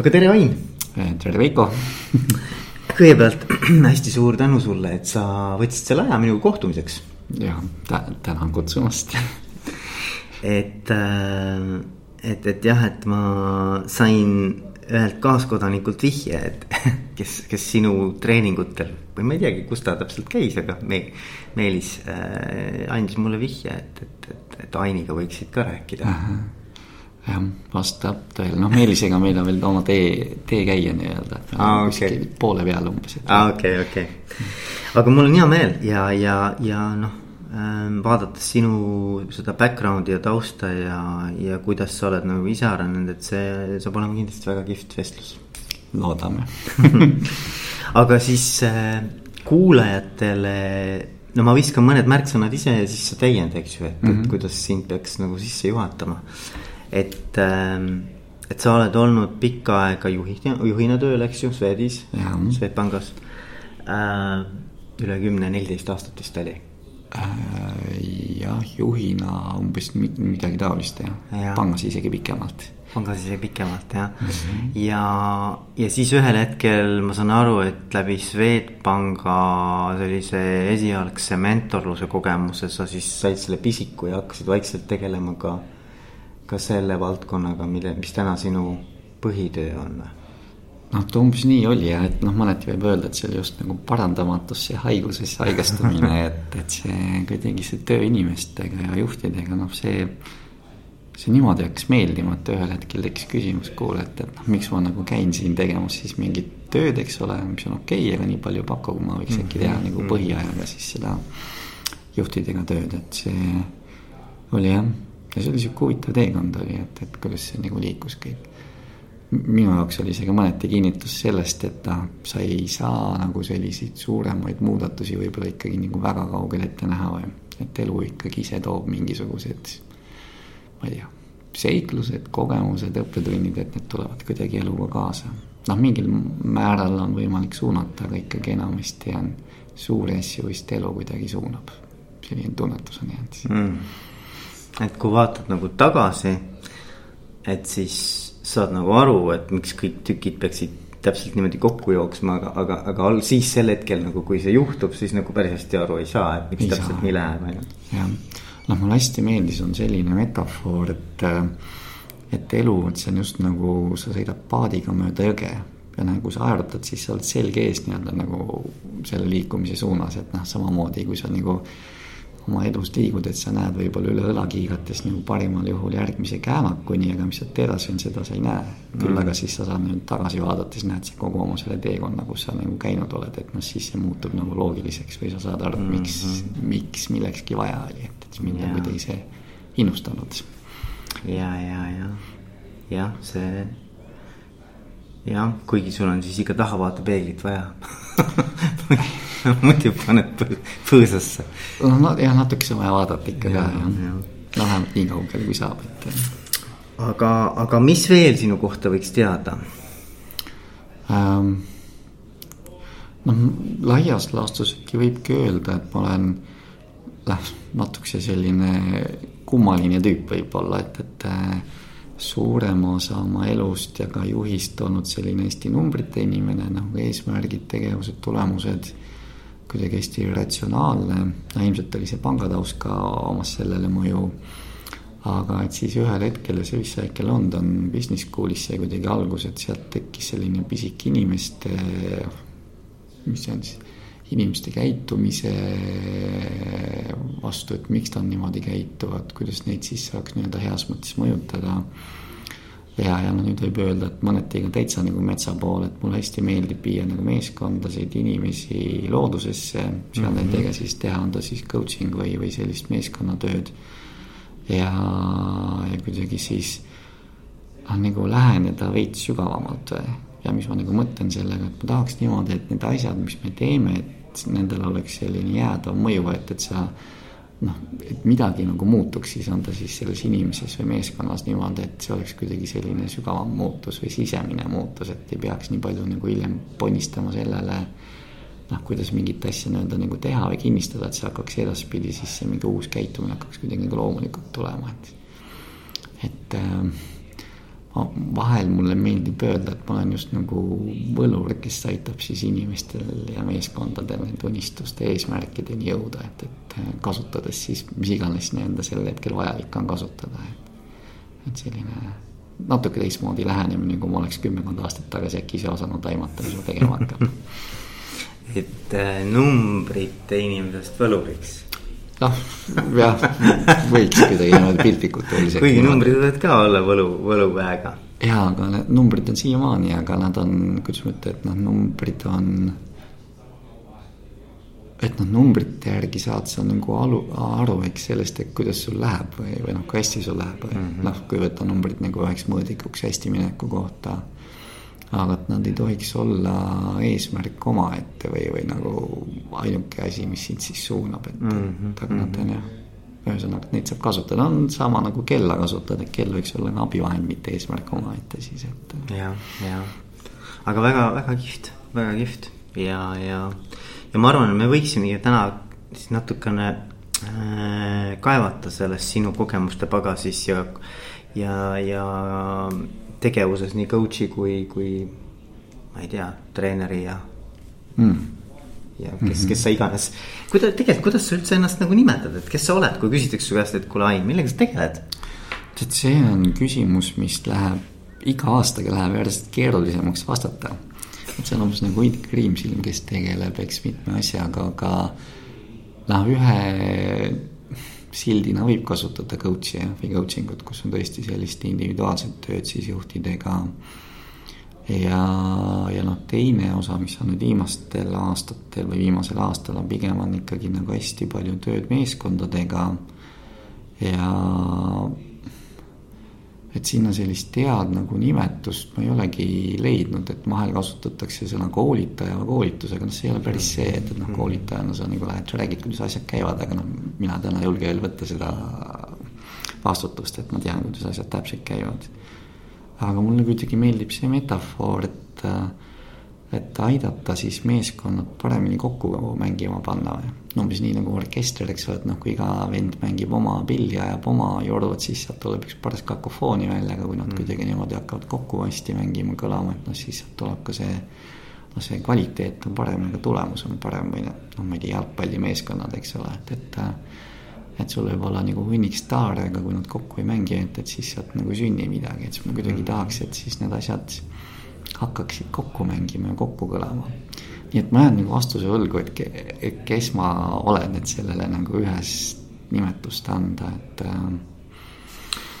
aga tere, Ain. tere, Veiko kõigepealt hästi suur tänu sulle, et sa võtsid selle aja minuga kohtumiseks. jah, tänan kutsumast et, äh, et, et jah, et ma sain ühelt kaaskodanikult vihje, et kes, kes sinu treeningutel või ma ei teagi, kus ta täpselt käis, aga me, Meelis äh, andis mulle vihje, et, et, et, et Ainiga võiksid ka rääkida uh. -huh jah, vastab tõele, noh Meelisega meil on veel oma tee, teekäija nii-öelda. aa, okei. poole peal umbes. aa, okei, okei. aga mul on hea meel ja, ja, ja noh ähm,, vaadates sinu seda background'i ja tausta ja, ja kuidas sa oled nagu ise arenenud, et see saab olema kindlasti väga kihvt vestlus. loodame aga siis äh, kuulajatele no ma viskan mõned märksõnad ise ja siis sa täienda, eks ju, et mm, -hmm. et mhm. kuidas sind peaks nagu sisse juhatama et, ähm, et sa oled olnud pikka aega juhi, juhina tööl, eks ju, Swedis, Swedbankis äh,. üle kümne, neliteist aastat vist oli äh,. jah, juhina umbes midagi taolist jah ja., pangas isegi pikemalt pangas isegi pikemalt jah mm, -hmm. ja, ja siis ühel hetkel ma saan aru, et läbi Swedbanka sellise esialgse mentorluse kogemuse sa siis said selle pisiku ja hakkasid vaikselt tegelema ka ka selle valdkonnaga, mille, mis täna sinu põhitöö on? noh, ta umbes nii oli ja et noh, mõneti võib öelda, et see oli just nagu parandamatusse haigusesse haigestumine et, et see kuidagi see töö inimestega ja juhtidega, noh, see. see niimoodi hakkas meeldima, et ühel hetkel tekkis küsimus, kuule, et, et noh, miks ma nagu käin siin tegemas siis mingit tööd, eks ole, mis on okei okay,, aga nii palju ei paku, kui ma võiks äkki teha nagu mm-hmm. põhiajaga siis seda juhtidega tööd, et see oli jah ja see oli sihuke huvitav teekond oli, et, et kuidas see nagu liikus kõik. minu jaoks oli see ka mõneti kinnitus sellest, et noh, sa ei saa nagu selliseid suuremaid muudatusi võib-olla ikkagi nagu väga kaugel ette näha või. et elu ikkagi ise toob mingisugused, ma ei tea, seiklused, kogemused, õppetunnid, et need tulevad kuidagi eluga kaasa. noh, mingil määral on võimalik suunata, aga ikkagi enamasti on suuri asju vist elu kuidagi suunab. selline tunnetus on jäänud mm et kui vaatad nagu tagasi, et siis saad nagu aru, et miks kõik tükid peaksid täpselt niimoodi kokku jooksma, aga, aga, aga all siis sel hetkel nagu, kui see juhtub, siis nagu päris hästi aru ei saa, et miks ei täpselt saa. nii läheb, on ju. jah, noh, mulle hästi meeldis, on selline metafoor, et, et elu, et see on just nagu sa sõidad paadiga mööda jõge ja nagu sa aerutad, siis sa oled selge ees nii-öelda nagu selle liikumise suunas, et noh, samamoodi kui sa nagu oma elus liigud, et sa näed võib-olla üle õla kiigates nagu parimal juhul järgmise käämakuni, aga mis sealt edasi on, seda sa ei näe. küll mm. aga siis sa saad nüüd tagasi vaadates näed sa kogu oma selle teekonna, kus sa nagu käinud oled, et noh, siis see muutub nagu loogiliseks või sa saad aru, et miks mm, -hmm. miks millekski vaja oli, et, et mind kuidagi see innustanud. ja, ja, ja, jah, see jah, kuigi sul on siis ikka tahavaatepeeglit vaja muidu paned põõsasse. no jah, natukese vaja vaadata ikka ja, ka jah ja. no vähemalt nii kaugele kui saab, et. aga, aga mis veel sinu kohta võiks teada ähm,? noh, laias laastus äkki võibki öelda, et ma olen noh, natukese selline kummaline tüüp võib-olla, et, et äh, suurema osa oma elust ja ka juhist olnud selline hästi numbrite inimene, nagu eesmärgid, tegevused, tulemused. Kuidagi hästi ratsionaalne, no ilmselt oli see pangataust ka omas sellele mõju. aga et siis ühel hetkel ja see vist ikka London Business School'is sai kuidagi algus, et sealt tekkis selline pisik inimeste, mis see on siis inimeste käitumise vastu, et miks nad niimoodi käituvad, kuidas neid siis saaks nii-öelda heas mõttes mõjutada. Ja, ja no nüüd võib öelda, et mõneti ka täitsa nagu metsa pool, et mulle hästi meeldib viia nagu meeskondasid, inimesi loodusesse, seal mm -hmm. nendega siis teha, on ta siis coaching või, või sellist meeskonnatööd. ja, ja kuidagi siis noh, nagu läheneda veits sügavamalt või ja mis ma nagu mõtlen sellega, et ma tahaks niimoodi, et need asjad, mis me teeme, et et nendel oleks selline jäädav mõju, et, et sa noh, et midagi nagu muutuks, siis on ta siis selles inimeses või meeskonnas niimoodi, et see oleks kuidagi selline sügavam muutus või sisemine muutus, et ei peaks nii palju nagu hiljem ponnistama sellele. noh, kuidas mingit asja nii-öelda nagu teha või kinnistada, et see hakkaks edaspidi siis see mingi uus käitumine hakkaks kuidagi nagu loomulikult tulema, et. et äh, vahel mulle meeldib öelda, et ma olen just nagu võlur, kes aitab siis inimestel ja meeskondadel nende unistuste eesmärkideni jõuda, et, et kasutades siis mis iganes nii-öelda sel hetkel vajalik on kasutada, et. et selline natuke teistmoodi lähenemine, kui ma oleks kümmekond aastat tagasi äkki ise osanud aimata, mis ma tegema hakkan et äh, numbrid teie inimesest võluriks noh, jah, võiks kuidagi niimoodi piltlikult öelda. kuigi numbrid võivad ka olla võlu, võluväega. jaa, aga need numbrid on siiamaani, aga nad on, kuidas ma ütlen, et noh, numbrid on. et noh, numbrite järgi saad sa nagu alu, aru, eks sellest, et kuidas sul läheb või, või noh, kui hästi sul läheb või mm -hmm. noh, kui võtta numbrid nagu üheks mõõdikuks hästi mineku kohta aga et nad ei tohiks olla eesmärk omaette või, või nagu ainuke asi, mis sind siis suunab, et mm, -hmm. aga nad on jah. ühesõnaga, et neid saab kasutada, on sama nagu kella kasutada, et kell võiks olla ka abivahend, mitte eesmärk omaette siis, et. ja, ja, aga väga, väga kihvt, väga kihvt ja, ja, ja ma arvan, et me võiksimegi täna siis natukene äh, kaevata sellest sinu kogemuste pagasis ja, ja, ja tegevuses nii coach'i kui, kui ma ei tea, treeneri ja mm.. ja kes, kes sa iganes. kuidas, tegelikult, kuidas sa üldse ennast nagu nimetad, et kes sa oled, kui küsitakse su käest, et kuule Ain, millega sa tegeled? tead, see on küsimus, mis läheb iga aastaga läheb järjest keerulisemaks vastata. et see on umbes nagu Heid Kriimsilm, kes tegeleb, eks mitme asjaga, aga noh, ühe sildina võib kasutada coach'i või coaching ut, kus on tõesti sellist individuaalset tööd siis juhtidega. ja, ja noh, teine osa, mis on nüüd viimastel aastatel või viimasel aastal on pigem on ikkagi nagu hästi palju tööd meeskondadega. ja et sinna sellist head nagu nimetust ma ei olegi leidnud, et vahel kasutatakse sõna koolitaja või koolitus, aga noh, see ei ole päris see, et, et noh, koolitajana sa nagu lähed, sa räägid, kuidas asjad käivad, aga noh, mina täna ei julge veel võtta seda vastutust, et ma tean, kuidas asjad täpselt käivad. aga mulle kuidagi meeldib see metafoor, et et aidata siis meeskonnad paremini kokku mängima panna või. umbes nii nagu orkester, eks ole, et noh, kui iga vend mängib oma pilli, ajab oma jordu, et siis sealt tuleb üks paras kakofooni välja, aga kui nad mm. kuidagi niimoodi hakkavad kokku hästi mängima, kõlama, et noh, siis sealt tuleb ka see noh, see kvaliteet on parem ja ka tulemus on parem või noh, ma ei tea, jalgpallimeeskonnad, eks ole, et, et et sul võib olla nagu hunnik staare, aga kui nad kokku ei mängi, et, et siis sealt nagu ei sünni midagi, et siis ma kuidagi mm. tahaks, et siis need asjad hakkaksid kokku mängima ja kokku kõlama. nii et ma jään nagu vastuse võlgu, et, kes ma olen, et sellele nagu ühes nimetust anda, et äh....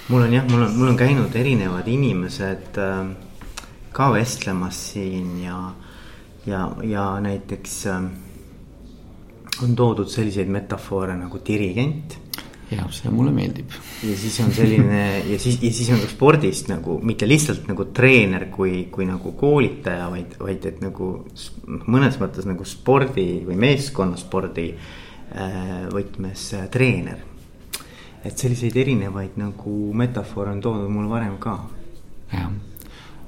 mul on jah, mul on, mul on käinud erinevad inimesed äh, ka vestlemas siin ja, ja, ja näiteks äh, on toodud selliseid metafoore nagu dirigent jah, see mulle meeldib. ja siis on selline ja siis, ja siis on ka spordist nagu mitte lihtsalt nagu treener kui, kui nagu koolitaja, vaid, vaid et nagu mõnes mõttes nagu spordi või meeskonnaspordi äh, võtmes äh, treener. et selliseid erinevaid nagu metafoore on toodud mul varem ka. jah,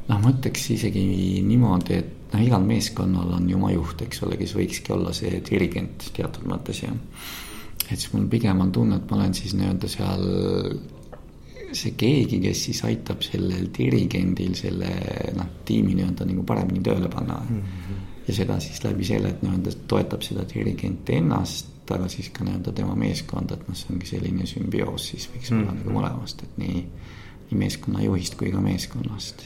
noh, ma ütleks isegi niimoodi, et noh, igal meeskonnal on ju oma juht, eks ole, kes võikski olla see dirigent teatud mõttes ja et siis mul pigem on tunne, et ma olen siis nii-öelda seal see keegi, kes siis aitab sellel dirigendil selle noh, tiimi nii-öelda nagu paremini tööle panna mm. -hmm. ja seda siis läbi selle, et nii-öelda toetab seda dirigenti ennast, aga siis ka nii-öelda tema meeskonda, et noh, see ongi selline sümbioos siis võiks olla mm -hmm. nagu mõlemast, et nii, nii meeskonna juhist kui ka meeskonnast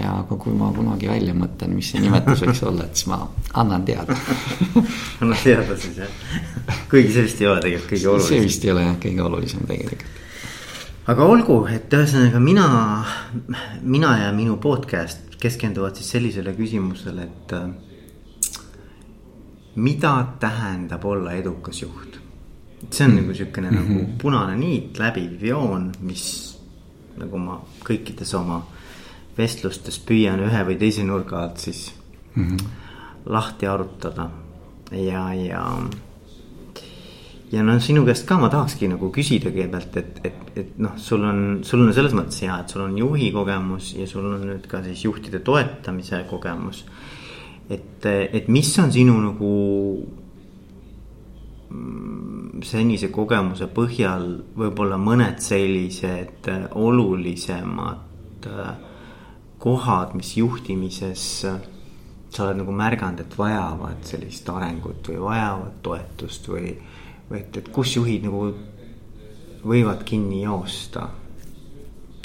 ja aga kui ma kunagi välja mõtlen, mis see nimetus võiks olla, et siis ma annan teada annad teada siis jah, kuigi see vist ei ole tegelikult kõige olulisem. see vist ei ole jah kõige olulisem tegelikult. aga olgu, et ühesõnaga mina, mina ja minu podcast keskenduvad siis sellisele küsimusele, et äh, mida tähendab olla edukas juht? see on mm -hmm. nagu sihukene mm -hmm. nagu mhm. punane niit, läbiv joon, mis nagu ma kõikides oma vestlustes püüan ühe või teise nurga alt siis mm -hmm. lahti arutada ja, ja. ja no sinu käest ka ma tahakski nagu küsida kõigepealt, et, et, et noh, sul on, sul on selles mõttes hea, et sul on juhi kogemus ja sul on nüüd ka siis juhtide toetamise kogemus. et, et mis on sinu nagu mm, senise kogemuse põhjal võib-olla mõned sellised olulisemad äh, kohad, mis juhtimises äh, sa oled nagu märganud, et vajavad sellist arengut või vajavad toetust või, või et, et kus juhid nagu võivad kinni joosta?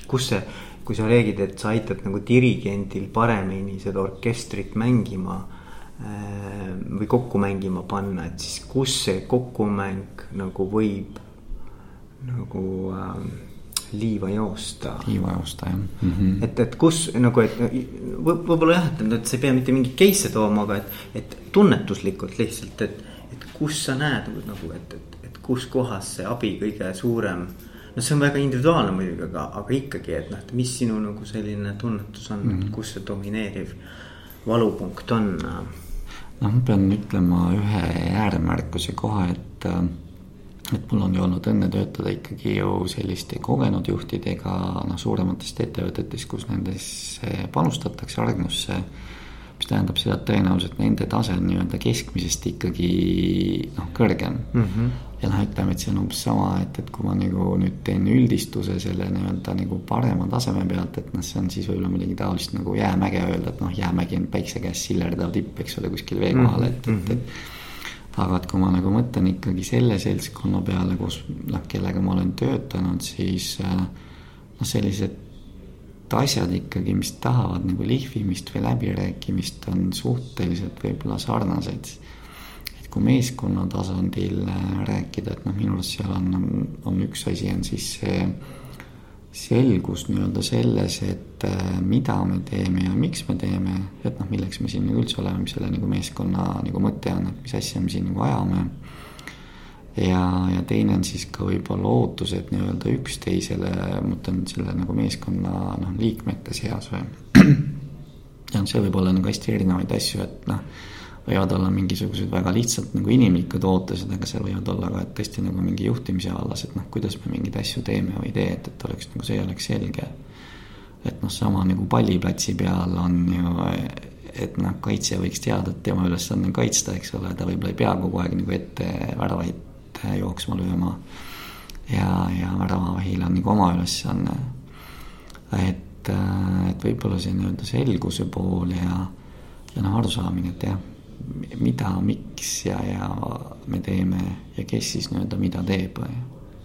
kus see, kui sa räägid, et sa aitad nagu dirigendil paremini seda orkestrit mängima äh, või kokku mängima panna, et siis kus see kokkumäng nagu võib nagu äh, liiva joosta. liiva joosta jah mm. -hmm. et, et kus nagu, et võib-olla jah, et, et sa ei pea mitte mingeid case'e tooma, aga et, et tunnetuslikult lihtsalt, et, et kus sa näed nagu, et, et, et kus kohas see abi kõige suurem. no see on väga individuaalne muidugi, aga, aga ikkagi, et noh, et mis sinu nagu selline tunnetus on mm, -hmm. kus see domineeriv valupunkt on? noh, ma pean ütlema ühe ääremärkuse kohe, et et mul on ju olnud õnne töötada ikkagi ju selliste kogenud juhtidega, noh, suurematest ettevõtetest, kus nendesse panustatakse arengusse. mis tähendab seda, et tõenäoliselt nende tase on nii-öelda keskmisest ikkagi noh, kõrgem mm. -hmm. ja noh, ütleme, et see on umbes sama, et, et kui ma nagu nüüd teen üldistuse selle nii-öelda nagu parema taseme pealt, et noh, see on siis võib-olla midagi taolist nagu jäämäge öelda, et noh, jäämägi on päikse käes sillerdav tipp, eks ole, kuskil vee kohal, et, et, et mhm aga et kui ma nagu mõtlen ikkagi selle seltskonna peale, kus noh, kellega ma olen töötanud, siis äh, noh, sellised asjad ikkagi, mis tahavad nagu lihvimist või läbirääkimist, on suhteliselt võib-olla sarnased. et kui meeskonna tasandil äh, rääkida, et noh, minu arust seal on, on üks asi on siis see selgus nii-öelda selles, et äh, mida me teeme ja miks me teeme, et noh, milleks me siin nagu üldse oleme, mis selle nagu meeskonna nagu mõte on, et mis asja me siin nagu ajame. ja, ja teine on siis ka võib-olla ootused nii-öelda üksteisele, ma mõtlen selle nagu meeskonna noh, liikmete seas või. ja see võib olla nagu hästi erinevaid asju, et noh võivad olla mingisugused väga lihtsalt nagu inimlikud ootused, aga seal võivad olla ka, tõesti nagu mingi juhtimise vallas, et noh, kuidas me mingeid asju teeme või ei tee, et, et oleks nagu see oleks selge. et noh, sama nagu palliplatsi peal on ju, et noh, kaitsja võiks teada, et tema ülesanne on kaitsta, eks ole, ta võib-olla ei pea kogu aeg nagu ette väravaid jooksma lööma. ja, ja väravavahil on nagu oma ülesanne. et, et võib-olla see nii-öelda selguse pool ja, ja noh, arusaamine, et jah mida, miks ja, ja me teeme ja kes siis nii-öelda mida teeb,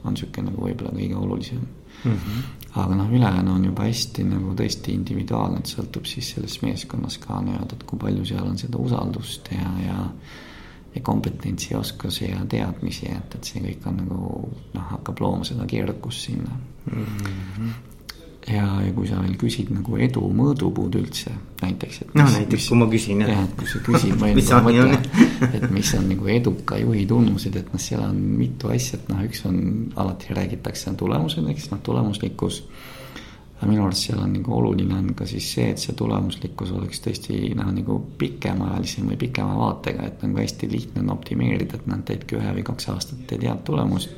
on niisugune nagu võib-olla kõige olulisem mm. -hmm. aga noh, ülejäänu on juba hästi nagu tõesti individuaalne, et sõltub siis selles meeskonnas ka nii-öelda, et kui palju seal on seda usaldust ja, ja ja kompetentsi, oskusi ja teadmisi, et, et see kõik on nagu noh, hakkab looma seda keerukust sinna mm. -hmm ja, ja kui sa veel küsid nagu edu mõõdupuud üldse näiteks. no näiteks, kui ma küsin. jah, et kui sa küsid, ma enda mõtlen, et mis on nagu eduka juhi tunnused, et noh, seal on mitu asja, et noh, üks on, alati räägitakse tulemused, eks noh, tulemuslikkus. aga minu arust seal on nagu oluline on ka siis see, et see tulemuslikkus oleks tõesti noh, nagu pikemaajalisem või pikema vaatega, et nagu hästi lihtne on optimeerida, et noh, teedki ühe või kaks aastat teed head tulemust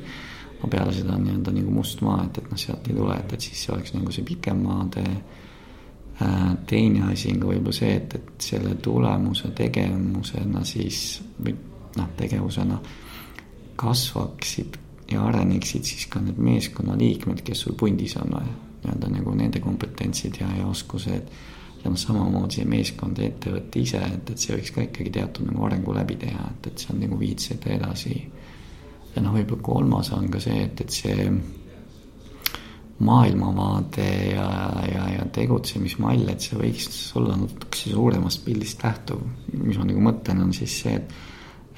aga peale seda on nii-öelda nagu must maa, et, et noh, sealt ei tule, et, et siis see oleks nagu see pikem maade. Äh, teine asi on ka võib-olla see, et, et selle tulemuse tegevusena siis või noh, tegevusena kasvaksid ja areneksid siis ka need meeskonnaliikmed, kes sul pundis on või nii-öelda nagu nende kompetentsid ja, ja oskused ja noh, samamoodi see meeskond ja ettevõte ise, et, et see võiks ka ikkagi teatud nagu arengu läbi teha, et, et see on nagu viid seda edasi ja noh, võib-olla kolmas on ka see, et, et see maailmavaade ja, ja, ja tegutsemismall, et see võiks olla natukese suuremast pildist lähtuv. mis ma nagu mõtlen, on siis see, et,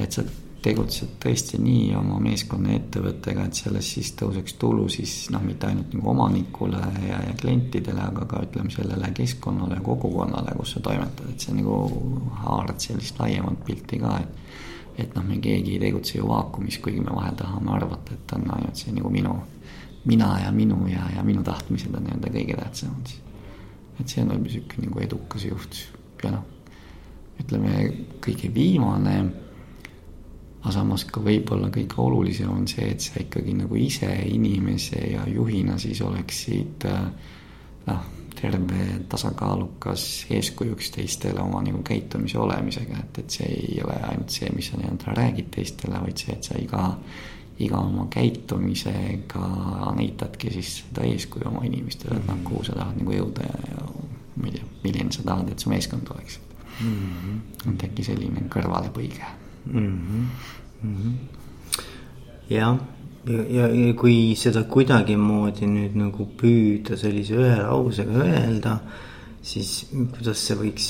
et sa tegutsed tõesti nii oma meeskonna ettevõttega, et sellest siis tõuseks tulu siis noh, mitte ainult nagu omanikule ja, ja klientidele, aga ka ütleme sellele keskkonnale ja kogukonnale, kus sa toimetad, et see nagu haarad sellist laiemat pilti ka, et et noh, me keegi ei tegutse ju vaakumis, kuigi me vahel tahame arvata, et on ainult see nagu minu, mina ja minu ja, ja minu tahtmised on nii-öelda kõige tähtsamad. et see on võib-olla niisugune nagu edukas juht ja noh, ütleme kõige viimane, aga samas ka võib-olla kõige olulisem on see, et sa ikkagi nagu ise inimese ja juhina siis oleksid noh terve tasakaalukas eeskujuks teistele oma nagu käitumise olemisega, et, et see ei ole ainult see, mis sa nii-öelda räägid teistele, vaid see, et sa iga, iga oma käitumisega näitadki siis seda eeskuju oma inimestele, et noh, kuhu sa tahad nagu jõuda ja, ja ma ei tea, milline sa tahad, et su meeskond oleks mm. -hmm. et äkki selline kõrvalepõige mm. -hmm. Mm -hmm. jah, ja, ja, kui seda kuidagimoodi nüüd nagu püüda sellise ühe lausega öelda, siis kuidas see võiks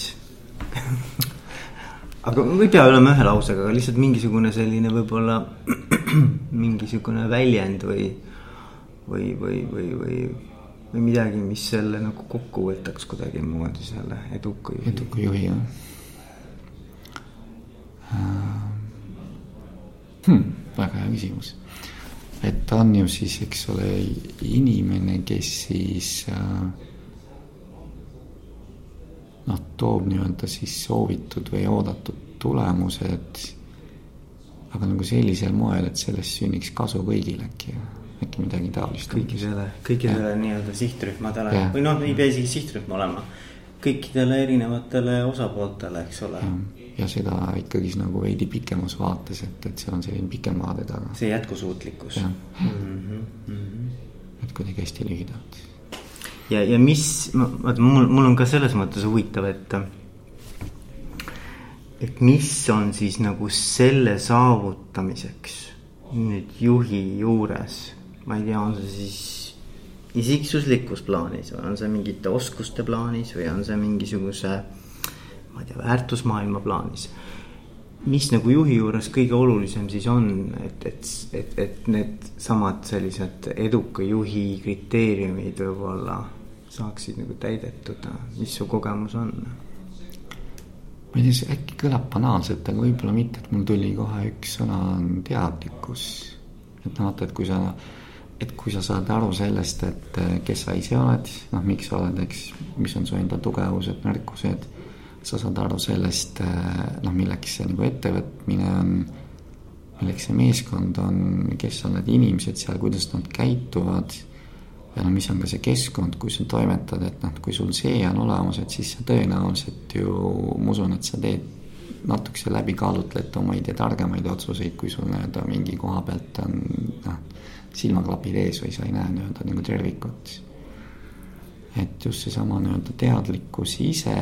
aga ei pea olema ühe lausega, aga lihtsalt mingisugune selline võib-olla mingisugune väljend või, või, või, või, või, või midagi, mis selle nagu kokku võtaks kuidagimoodi selle eduka juhi. eduka juhi jah hmm,. väga hea küsimus. Et ta on ju siis, eks ole, inimene, kes siis äh, noh, toob nii-öelda siis soovitud või oodatud tulemused, aga nagu sellisel moel, et sellest sünniks kasu kõigile äkki, äkki midagi taolist. kõikidele, kõikidele nii-öelda sihtrühmadele. Või noh, ei pea isegi sihtrühm olema, kõikidele erinevatele osapooltele, eks ole. ja seda ikkagi nagu veidi pikemas vaates, et, et see on selline pikem vaade taga. see jätkusuutlikkus. Mm -hmm. Mm -hmm. et kuidagi hästi lühidalt ja, ja mis, vaata mul, mul on ka selles mõttes huvitav, et. et mis on siis nagu selle saavutamiseks nüüd juhi juures, ma ei tea, on see siis isiksuslikus plaanis või on see mingite oskuste plaanis või on see mingisuguse, ma ei tea, väärtusmaailma plaanis mis nagu juhi juures kõige olulisem siis on, et, et, et, et needsamad sellised eduka juhi kriteeriumid võib-olla saaksid nagu täidetud, mis su kogemus on? ma ei tea, see äkki kõlab banaalselt, aga võib-olla mitte, et mul tuli kohe üks sõna on teadlikkus. et noh, vaata, et kui sa, et kui sa saad aru sellest, et kes sa ise oled, noh, miks sa oled, eks, mis on su enda tugevused, nõrkused sa saad aru sellest, noh, milleks see nagu ettevõtmine on, milleks see meeskond on, kes on need inimesed seal, kuidas nad käituvad. ja no mis on ka see keskkond, kus sa toimetad, et noh, kui sul see on olemas, et siis sa tõenäoliselt ju, ma usun, et sa teed natukese läbikaalutletumaid ja targemaid otsuseid, kui sul nii-öelda mingi koha pealt on noh, silmaklapid ees või sa ei näe nii-öelda nagu tervikut. et just seesama nii-öelda teadlikkus ise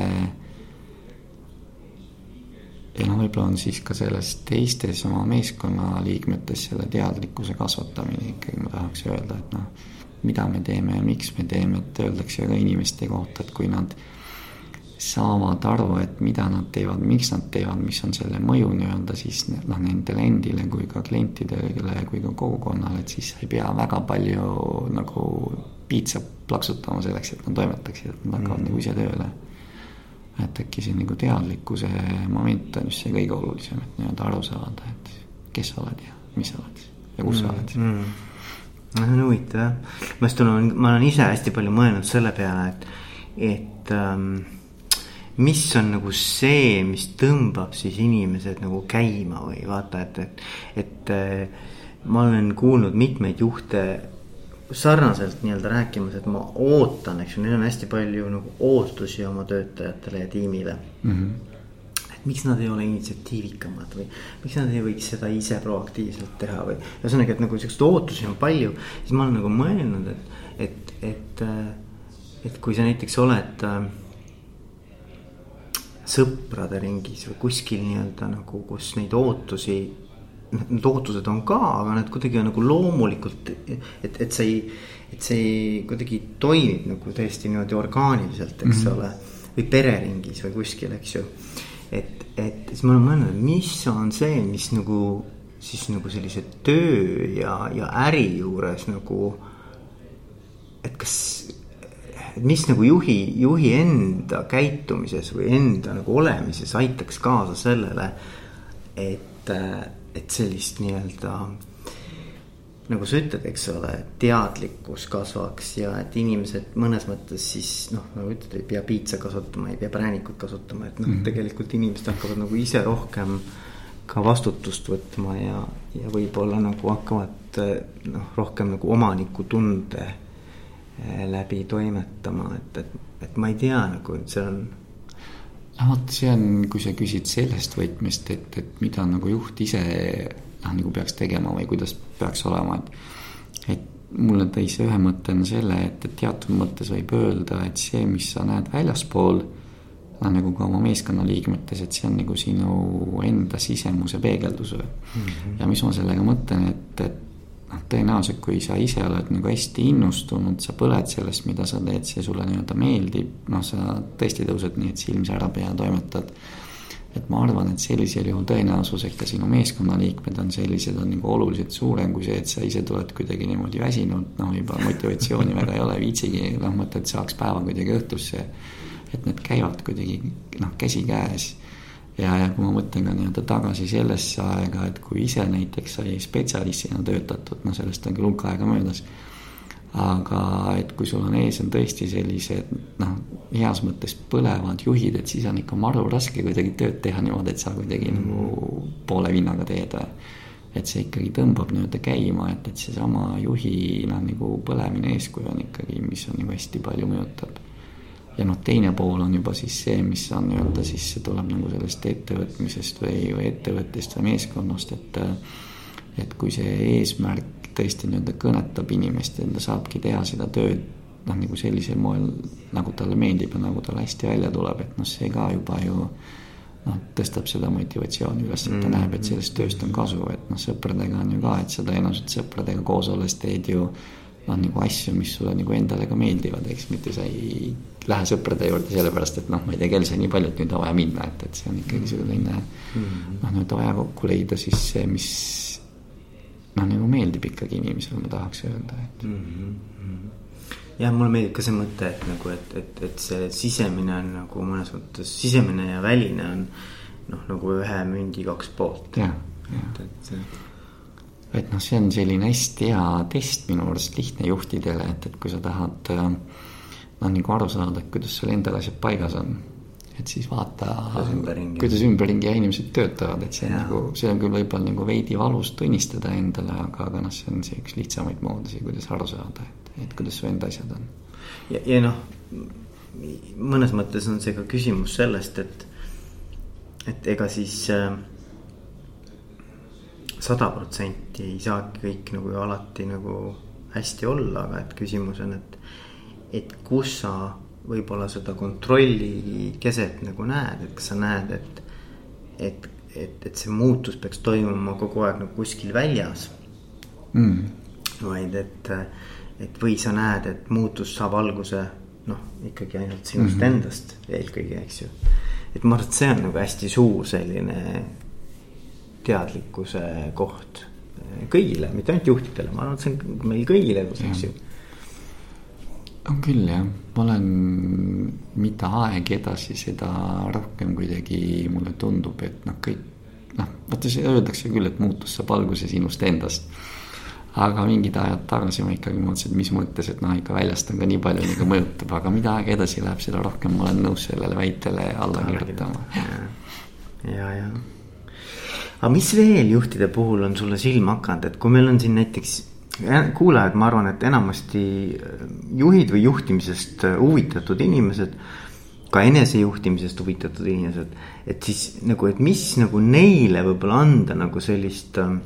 ja noh, võib-olla on siis ka selles teistes oma meeskonnaliikmetes selle teadlikkuse kasvatamine ikkagi ma tahaks öelda, et noh, mida me teeme ja miks me teeme, et öeldakse ka inimeste kohta, et kui nad saavad aru, et mida nad teevad, miks nad teevad, mis on selle mõju nii-öelda siis noh, nendele endile kui ka klientidele kui ka kogukonnale, et siis ei pea väga palju nagu piitsa plaksutama selleks, et nad toimetaksid, et nad hakkavad mm. nagu ise tööle et äkki see nagu teadlikkuse moment on just see kõige olulisem, et nii-öelda aru saada, et kes sa oled ja mis sa oled ja kus mm, sa oled. Mm.. no see on huvitav jah, ma just olen, ma olen ise hästi palju mõelnud selle peale, et, et ähm, mis on nagu see, mis tõmbab siis inimesed nagu käima või vaata, et, et, et äh, ma olen kuulnud mitmeid juhte sarnaselt nii-öelda rääkimas, et ma ootan, eks ju, neil on hästi palju nagu ootusi oma töötajatele ja tiimile mm. -hmm. et miks nad ei ole initsiatiivikamad või miks nad ei võiks seda ise proaktiivselt teha või. ühesõnaga, et nagu siukseid ootusi on palju, siis ma olen nagu mõelnud, et, et, et, äh, et kui sa näiteks oled äh, sõprade ringis või kuskil nii-öelda nagu, kus neid ootusi need ootused on ka, aga need kuidagi on nagu loomulikult, et, et see ei, et see kuidagi toimib nagu täiesti niimoodi orgaaniliselt, eks mm -hmm. ole. või pereringis või kuskil, eks ju. et, et siis ma olen mõelnud, mis on see, mis nagu siis nagu sellise töö ja, ja äri juures nagu. et kas, et mis nagu juhi, juhi enda käitumises või enda nagu olemises aitaks kaasa sellele, et et sellist nii-öelda nagu sa ütled, eks ole, teadlikkus kasvaks ja et inimesed mõnes mõttes siis noh, nagu ütled, ei pea piitsa kasutama, ei pea präänikut kasutama, et noh mm -hmm., tegelikult inimesed hakkavad nagu ise rohkem ka vastutust võtma ja, ja võib-olla nagu hakkavad noh, rohkem nagu omanikutunde eh, läbi toimetama, et, et, et ma ei tea nagu, see on vot, see on, kui sa küsid sellest võtmest, et, et mida nagu juht ise noh, nagu peaks tegema või kuidas peaks olema, et. et mulle tõi see ühe mõttena selle, et, et teatud mõttes võib öelda, et see, mis sa näed väljaspool. noh, nagu ka oma meeskonnaliikmetes, et see on nagu sinu enda sisemuse peegeldus või mm. -hmm. ja mis ma sellega mõtlen, et, et noh, tõenäoliselt kui sa ise oled nagu hästi innustunud, sa põled sellest, mida sa teed, see sulle nii-öelda meeldib, noh, sa tõesti tõused nii, et silm särab ja toimetad et ma arvan, et sellisel juhul tõenäosus, et ka sinu meeskonnaliikmed on sellised, on nagu oluliselt suurem kui see, et sa ise tuled kuidagi niimoodi väsinud, noh, juba motivatsiooni väga ei ole, viitsigi, noh, mõtled, saaks päeva kuidagi õhtusse. et need käivad kuidagi noh, käsikäes. Ja, ja kui ma mõtlen ka nii-öelda tagasi sellesse aega, et kui ise näiteks sai spetsialistina töötatud, noh, sellest on küll hulk aega möödas aga et kui sul on ees on tõesti sellised noh, heas mõttes põlevad juhid, et siis on ikka maru raske kuidagi tööd teha niimoodi, et sa kuidagi mm. nagu poole vinnaga teed. et see ikkagi tõmbab nii-öelda käima, et, et seesama juhi noh, nagu põlemine eeskuju on ikkagi, mis on nagu hästi palju mõjutab. Ja noh, teine pool on juba siis see, mis on nii-öelda siis see tuleb nagu sellest ettevõtmisest või, või ettevõttest või meeskonnast, et et kui see eesmärk tõesti nii-öelda kõnetab inimest ja ta saabki teha seda tööd noh, nagu sellisel moel, nagu talle meeldib ja nagu talle hästi välja tuleb, et noh, see ka juba ju noh, tõstab seda motivatsiooni üles, et ta mm. näeb, et sellest tööst on kasu, et noh, sõpradega on ju ka, et sa tõenäoliselt sõpradega koos olles teed ju noh, nagu asju, mis sulle nagu endale ka meeldivad, eks, mitte sa ei lähe sõprade juurde sellepärast, et noh, ma ei tea, kell sai nii palju, et nüüd on vaja minna, et, et see on ikkagi selline mm. noh, nüüd vaja kokku leida siis see, mis noh, nagu meeldib ikkagi inimesele, ma tahaks öelda, et mm. -hmm. jah, mulle meeldib ka see mõte, et nagu, et, et, et see sisemine on nagu mõnes mõttes, sisemine ja väline on noh, nagu ühe mündi kaks poolt. jah, jah. et, et, et noh, see on selline hästi hea test minu arust lihtne juhtidele, et, et kui sa tahad noh, nagu aru saada, et kuidas sul endal asjad paigas on et siis vaata, kuidas ümberringi ja inimesed töötavad, et see on ja. nagu, see on küll võib-olla nagu veidi valus tunnistada endale, aga, aga noh, see on see üks lihtsamaid moodusi, kuidas aru saada, et, et kuidas su enda asjad on. ja, ja noh, mõnes mõttes on see ka küsimus sellest, et, et ega siis äh, sada protsenti ei saagi kõik nagu alati nagu hästi olla, aga et küsimus on, et, et kus sa võib-olla seda kontrolli keset nagu näed, et kas sa näed, et, et, et, et see muutus peaks toimuma kogu aeg nagu kuskil väljas mm.. vaid et, et või sa näed, et muutus saab alguse noh, ikkagi ainult sinust mm -hmm. endast eelkõige, eks ju. et ma arvan, et see on nagu hästi suur selline teadlikkuse koht kõigile, mitte ainult juhtidele, ma arvan, et see on meil kõigile elus, eks ju on küll jah, ma olen, mida aeg edasi, seda rohkem kuidagi mulle tundub, et noh, kõik noh, vaata see öeldakse küll, et muutus saab alguse sinust endast. aga mingid ajad tagasi ma ikkagi mõtlesin, et mis mõttes, et noh, ikka väljast on ka nii palju nagu mõjutab, aga mida aeg edasi läheb, seda rohkem ma olen nõus sellele väitele alla kirjutama. ja, ja, ja. aga mis veel juhtide puhul on sulle silma hakanud, et kui meil on siin näiteks kuulajad, ma arvan, et enamasti äh, juhid või juhtimisest äh, huvitatud inimesed. ka enesejuhtimisest huvitatud inimesed, et siis nagu, et mis nagu neile võib-olla anda nagu sellist. Ähm,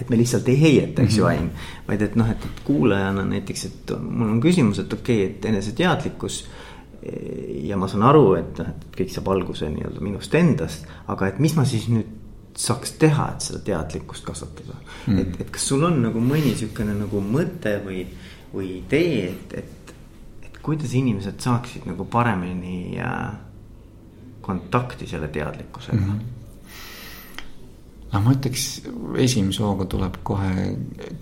et me lihtsalt ei heieta, eks ju, mhm. vaid et noh, et, kuulajana näiteks, et mul on küsimus, et okei okay,, et eneseteadlikkus ja ma saan aru, et noh, et kõik saab alguse nii-öelda minust endast, aga et mis ma siis nüüd saaks teha, et seda teadlikkust kasvatada mm.. et, et kas sul on nagu mõni sihukene nagu mõte või, või idee, et, et, et kuidas inimesed saaksid nagu paremini äh, kontakti selle teadlikkusega mm? -hmm no ma ütleks, esimese hooga tuleb kohe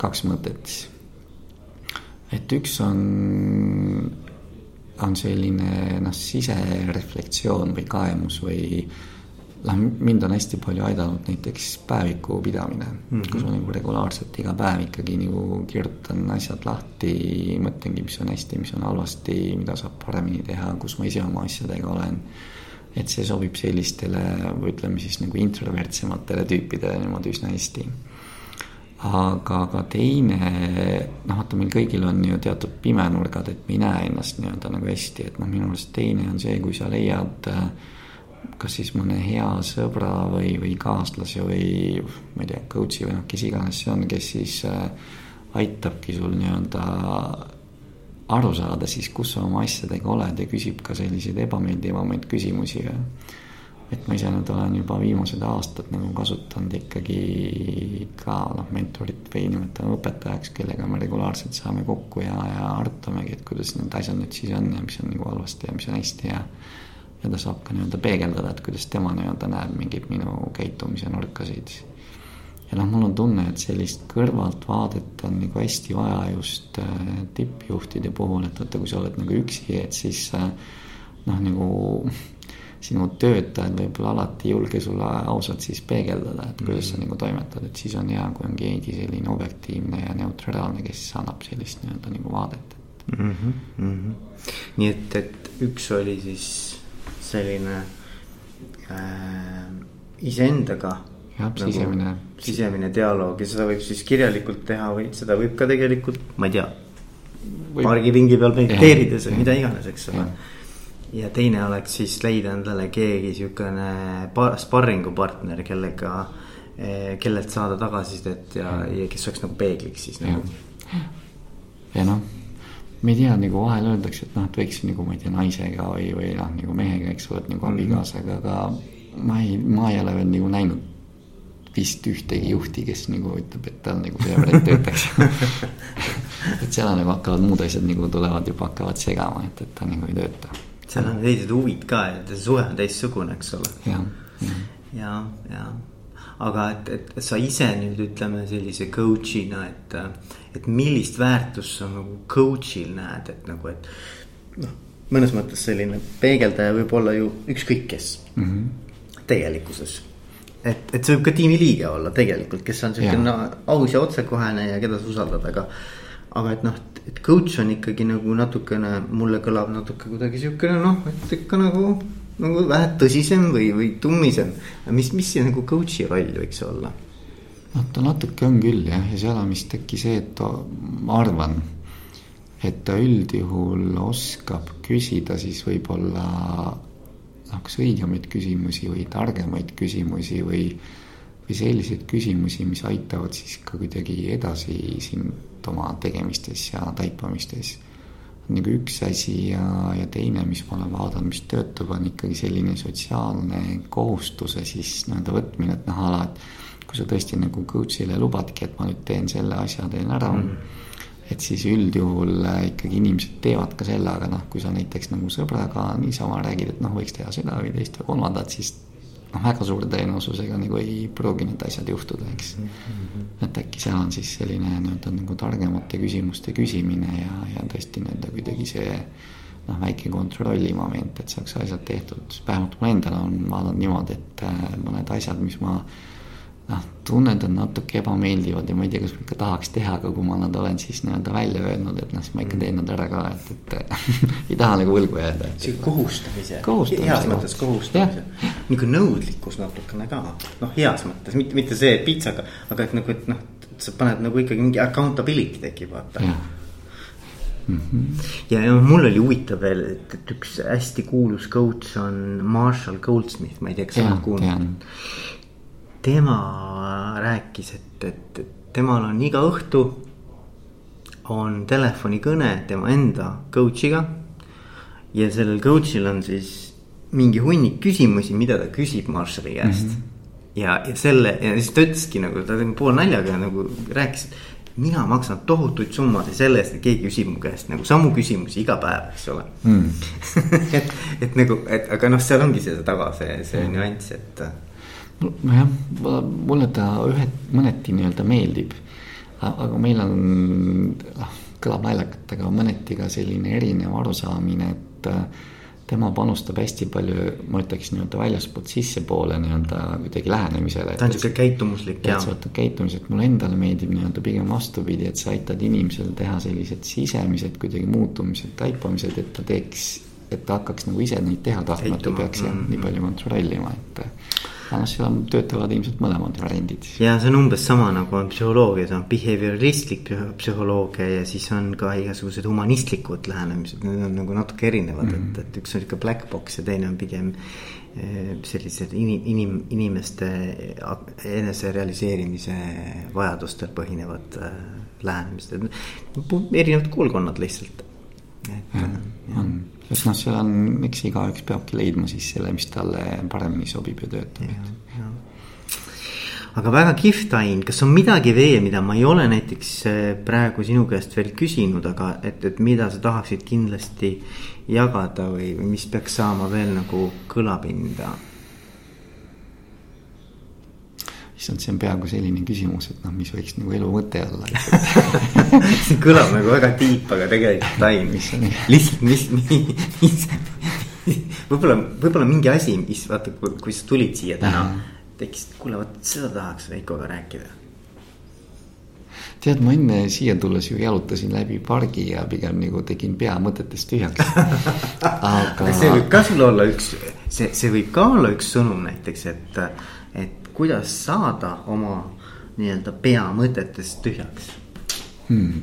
kaks mõtet. et üks on, on selline noh, sisereflektsioon või kaemus või noh, mind on hästi palju aidanud näiteks päeviku pidamine mm, -hmm. kus ma nagu regulaarselt iga päev ikkagi nagu kirjutan asjad lahti, mõtlengi, mis on hästi, mis on halvasti, mida saab paremini teha, kus ma ise oma asjadega olen. et see sobib sellistele, ütleme siis nagu introvertsematele tüüpidele niimoodi üsna hästi. aga, aga teine, noh, vaata, meil kõigil on ju teatud pimenurgad, et me ei näe ennast nii-öelda nagu hästi, et noh, minu arust teine on see, kui sa leiad äh, kas siis mõne hea sõbra või, või kaaslase või ma ei tea, coach'i või noh, kes iganes see on, kes siis äh, aitabki sul nii-öelda aru saada siis, kus sa oma asjadega oled ja küsib ka selliseid ebameeldivamaid küsimusi ja et ma ise nüüd olen juba viimased aastad nagu kasutanud ikkagi ka noh, mentorit või nimetame õpetajaks, kellega me regulaarselt saame kokku ja, ja arutamegi, et kuidas need asjad nüüd siis on ja mis on nagu halvasti ja mis on hästi ja ja ta saab ka nii-öelda peegeldada, et kuidas tema nii-öelda näeb mingeid minu käitumise nurkasid. ja noh, mul on tunne, et sellist kõrvaltvaadet on nagu hästi vaja just äh, tippjuhtide puhul, et vaata, kui sa oled nagu üksi, et siis äh, noh, nagu sinu töötajad võib-olla alati ei julge sulle ausalt siis peegeldada, et kuidas sa nagu toimetad, et siis on hea, kui on keegi selline objektiivne ja neutraalne, kes annab sellist nii-öelda nagu vaadet mm. -hmm, mm -hmm. nii et, et üks oli siis selline äh, iseendaga. jah nagu,, sisemine. sisemine dialoog ja seda võib siis kirjalikult teha või seda võib ka tegelikult, ma ei tea. pargipingi peal mediteerides või mida iganes, eks ole ja teine oleks siis leida endale keegi siukene sparringupartner, kellega, eh, kellelt saada tagasisidet ja, ja kes oleks nagu peegliks siis nagu. ja noh, ma ei tea, nagu vahel öeldakse, et noh, et võiks nagu ma ei tea, naisega või, või noh, nagu mehega, eks ole, et nagu abikaasaga, aga ma ei, ma ei ole veel nagu näinud vist ühtegi juhti, kes nagu ütleb, et tal nagu variant töötaks. Et seal on nagu hakkavad muud asjad nagu tulevad juba hakkavad segama, et, et ta nagu ei tööta. Seal on teised huvid ka, et see suhe on teistsugune, eks ole. ja, ja, ja, ja aga et, et sa ise nüüd ütleme sellise coach'ina, et, et millist väärtust sa nagu coach'il näed, et nagu, et noh, mõnes mõttes selline peegeldaja võib olla ju ükskõik kes mm -hmm. tegelikkuses. et, et see võib ka tiimiliige olla tegelikult, kes on siuke no, aus ja otsekohene ja keda sa usaldad, aga, aga et noh et coach on ikkagi nagu natukene, mulle kõlab natuke kuidagi siukene noh, et ikka nagu, nagu vähe tõsisem või, või tummisem. mis, mis see nagu coach'i roll võiks olla? noh, ta natuke on küll jah, ja seal on vist äkki see, et ma arvan, et ta üldjuhul oskab küsida siis võib-olla noh, kas õigemaid küsimusi või targemaid küsimusi või, või selliseid küsimusi, mis aitavad siis ka kuidagi edasi sind oma tegemistes ja taipamistes. Nagu üks asi ja, ja teine, mis ma olen vaadanud, mis töötab, on ikkagi selline sotsiaalne kohustuse siis nii-öelda võtmine, et noh, ala, et kui sa tõesti nagu coach'ile lubadki, et ma nüüd teen selle asja, teen ära mm. -hmm. et siis üldjuhul ikkagi inimesed teevad ka selle, aga noh, kui sa näiteks nagu sõbraga niisama räägid, et noh, võiks teha seda või teist või kolmandat, siis noh, väga suure tõenäosusega nagu ei pruugi need asjad juhtuda, eks mm. -hmm. et äkki seal on siis selline nii-öelda nagu targemate küsimuste küsimine ja, ja tõesti nii-öelda kuidagi see noh, väike kontrolli moment, et saaks asjad tehtud, vähemalt mul endal on vaadanud niimoodi, et äh, mõned asjad, mis ma noh, tunned on natuke ebameeldivad ja ma ei tea, kas ma ikka tahaks teha, aga kui ma nad olen siis nii-öelda välja öelnud, et noh, siis ma ikka teen nad ära ka, et, et ei taha nagu võlgu jääda. see kohustamise, heas mõttes kohustamise, niisugune nõudlikkus natukene ka, noh, heas mõttes, mitte, mitte see pitsaga, aga et nagu, et noh, sa paned nagu ikkagi mingi accountability tekib, vaata. Mm -hmm. ja, ja mul oli huvitav veel, et, et üks hästi kuulus coach on Marshall Goldsmith, ma ei tea, kas sa oled kuulnud tema rääkis, et, et, et temal on iga õhtu on telefonikõne tema enda coach'iga. ja sellel coach'il on siis mingi hunnik küsimusi, mida ta küsib Marshalli käest mm. -hmm. ja, ja selle ja siis ta ütleski nagu ta poolnaljaga nagu rääkis, et mina maksan tohutuid summasid selle eest, et keegi küsib mu käest nagu samu küsimusi iga päev, eks ole mm. et, et nagu, et aga noh, seal ongi see taga see, see mm. nüanss, et nojah, mulle ta ühe, mõneti nii-öelda meeldib. aga meil on, noh, kõlab naljakalt, aga mõneti ka selline erinev arusaamine, et äh, tema panustab hästi palju, ma ütleks nii-öelda väljaspoolt sissepoole nii-öelda kuidagi lähenemisele. ta on sihuke käitumuslik ja. käitumis, et mulle endale meeldib nii-öelda pigem vastupidi, et sa aitad inimesel teha sellised sisemised kuidagi muutumised, taipamised, et ta teeks, et ta hakkaks nagu ise neid teha tahtmata, ei peaks mm -hmm. nii palju kontrollima, et aga noh, seal töötavad ilmselt mõlemad variandid. ja see on umbes sama nagu on psühholoogias on behavioristlik psühholoogia ja siis on ka igasugused humanistlikud lähenemised, need on nagu natuke erinevad mm, -hmm. et, et üks on sihuke black box ja teine on pigem eh, sellised inim, inim, inimeste eneserealiseerimise vajadustel põhinevad eh, lähenemised, erinevad koolkonnad lihtsalt. et. on sest noh, seal on, eks igaüks peabki leidma siis selle, mis talle paremini sobib ja töötab. aga väga kihvt, Ain, kas on midagi veel, mida ma ei ole näiteks eh, praegu sinu käest veel küsinud, aga et, et mida sa tahaksid kindlasti jagada või mis peaks saama veel nagu kõlapinda issand, see on peaaegu selline küsimus, et noh, mis võiks nagu elu mõte olla see kõlab nagu väga tiip, aga tegelikult Ain, lihtsalt, mis, mis, mis võib-olla, võib-olla mingi asi, mis vaata, kui sa tulid siia täna, tekkis, kuule, vot seda tahaks Veikoga rääkida. Tead, ma enne siia tulles ju jalutasin läbi pargi ja pigem nagu tegin pea mõtetest tühjaks. Aga see võib ka sul olla üks, see, see võib ka olla üks sõnum näiteks, et, et kuidas saada oma nii-öelda pea mõtetest tühjaks hmm.?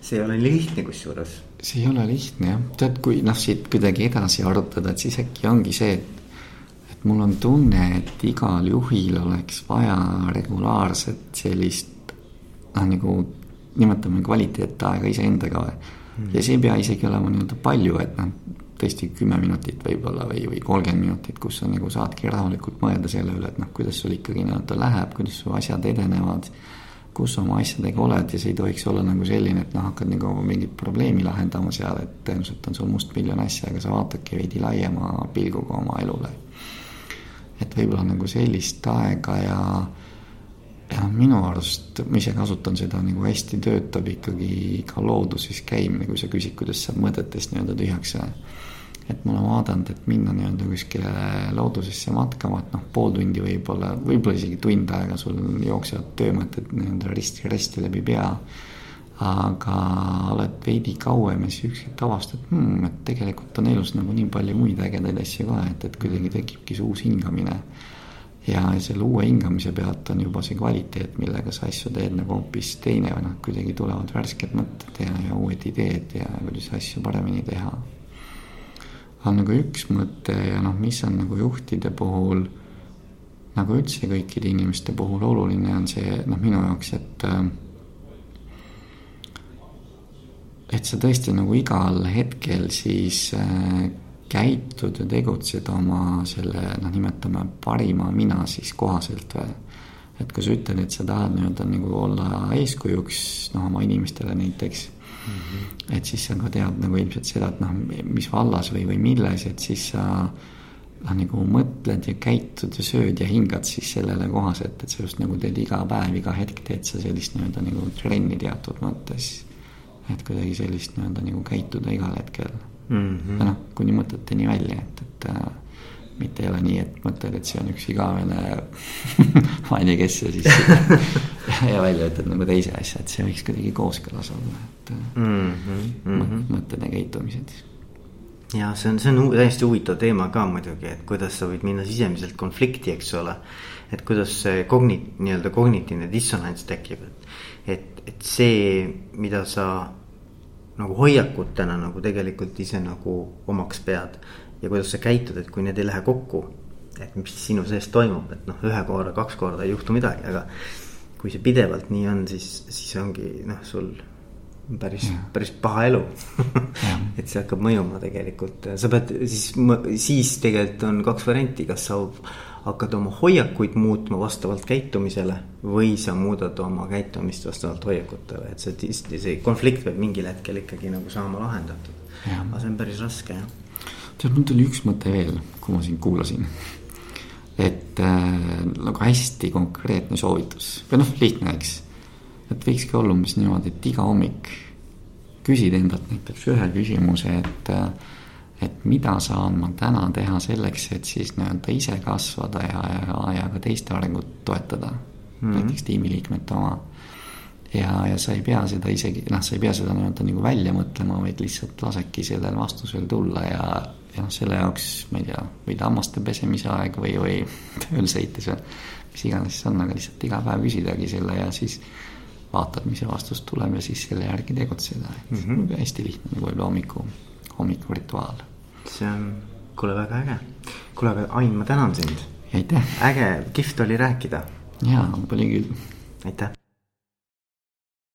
see ei ole lihtne kusjuures. see ei ole lihtne jah, tead, kui noh, siit kuidagi edasi arutada, et siis äkki ongi see, et. et mul on tunne, et igal juhil oleks vaja regulaarset sellist noh, nagu nimetame kvaliteetaega iseendaga hmm.. ja see ei pea isegi olema nii-öelda palju, et noh tõesti kümme minutit võib-olla või, või kolmkümmend minutit, kus sa nagu saadki rahulikult mõelda selle üle, et noh, kuidas sul ikkagi nii-öelda läheb, kuidas su asjad edenevad. kus sa oma asjadega oled ja see ei tohiks olla nagu selline, et noh, hakkad nagu mingit probleemi lahendama seal, et tõenäoliselt on sul mustmiljon asja, aga sa vaatadki veidi laiema pilguga oma elule. et võib-olla nagu sellist aega ja ja minu arust, ma ise kasutan seda nagu hästi töötab ikkagi ka looduses käimine, kui sa küsid, kuidas saab mõtetest nii-öelda tühjaks et ma olen vaadanud, et minna nii-öelda kuskile loodusesse matkama, et noh, pool tundi võib-olla, võib-olla isegi tund aega sul jooksevad töömõtted nii-öelda risti-resti läbi pea. aga oled veidi kauem ja siis üks hetk avastad hmm,, et tegelikult on elus nagu nii palju muid ägedaid asju ka, et, et kuidagi tekibki see uus hingamine. Ja selle uue hingamise pealt on juba see kvaliteet, millega sa asju teed nagu hoopis teine või noh, kuidagi tulevad värsked mõtted ja, ja uued ideed ja kuidas asju paremini teha. On nagu üks mõte ja noh, mis on nagu juhtide puhul nagu üldse kõikide inimeste puhul oluline on see noh, minu jaoks, et et sa tõesti nagu igal hetkel siis äh, käitud ja tegutsed oma selle noh, nimetame parima mina siis kohaselt või. et kui sa ütled, et sa tahad nii-öelda nagu olla eeskujuks noh, oma inimestele näiteks mm. -hmm. et siis sa ka tead nagu ilmselt seda, et noh, mis vallas või, või milles, et siis sa noh, nagu mõtled ja käitud ja sööd ja hingad siis sellele kohaselt, et sa just nagu teed iga päev, iga hetk teed sa sellist nii-öelda nagu trenni teatud mõttes. et kuidagi sellist nii-öelda nagu käituda igal hetkel mm. -hmm. noh, kuni mõteteni välja, et, et äh, mitte ei ole nii, et mõtled, et see on üks igavene ma ei tea, kes ja siis ja välja ütled nagu teise asja, et see võiks kuidagi kooskõlas olla, et mm -hmm. mõtted ja käitumised. ja see on, see on täiesti huvitav teema ka muidugi, et kuidas sa võid minna sisemiselt konflikti, eks ole. et kuidas see kogni-, nii-öelda kognitiivne dissonants tekib, et, et, et see, mida sa nagu hoiakutena nagu tegelikult ise nagu omaks pead. Ja kuidas sa käitud, et kui need ei lähe kokku. et mis sinu sees toimub, et noh, ühe korra, kaks korda ei juhtu midagi, aga kui see pidevalt nii on, siis, siis ongi noh, sul päris, päris paha elu. Et see hakkab mõjuma tegelikult, sa pead siis, siis tegelikult on kaks varianti, kas sa hakkad oma hoiakuid muutma vastavalt käitumisele. või sa muudad oma käitumist vastavalt hoiakutele, et see, see konflikt peab mingil hetkel ikkagi nagu saama lahendatud. aga see on päris raske jah tead, mul tuli üks mõte veel, kui ma sind kuulasin. et äh, nagu hästi konkreetne soovitus või noh, lihtne, eks. et võikski olla umbes niimoodi, et iga hommik küsid endalt näiteks ühe küsimuse, et äh, et mida saan ma täna teha selleks, et siis nii-öelda ise kasvada ja, ja, ja ka teiste arengut toetada mm. -hmm. näiteks tiimiliikmete oma. ja, ja sa ei pea seda isegi, noh, sa ei pea seda nii-öelda nagu välja mõtlema, vaid lihtsalt lasedki sellel vastusel tulla ja, ja noh, selle jaoks, ma ei tea, võid hammaste pesemise aeg või, või tööl sõites või mis iganes see on, aga lihtsalt iga päev küsidagi selle ja siis vaatad, mis see vastus tuleb ja siis selle järgi tegutseda, et mm -hmm. hästi lihtne nagu võib-olla hommiku, hommikurituaal. On, kuule, väga äge. kuule, aga Ain, ma tänan sind. aitäh. äge, kihvt oli rääkida. jaa, oli küll. aitäh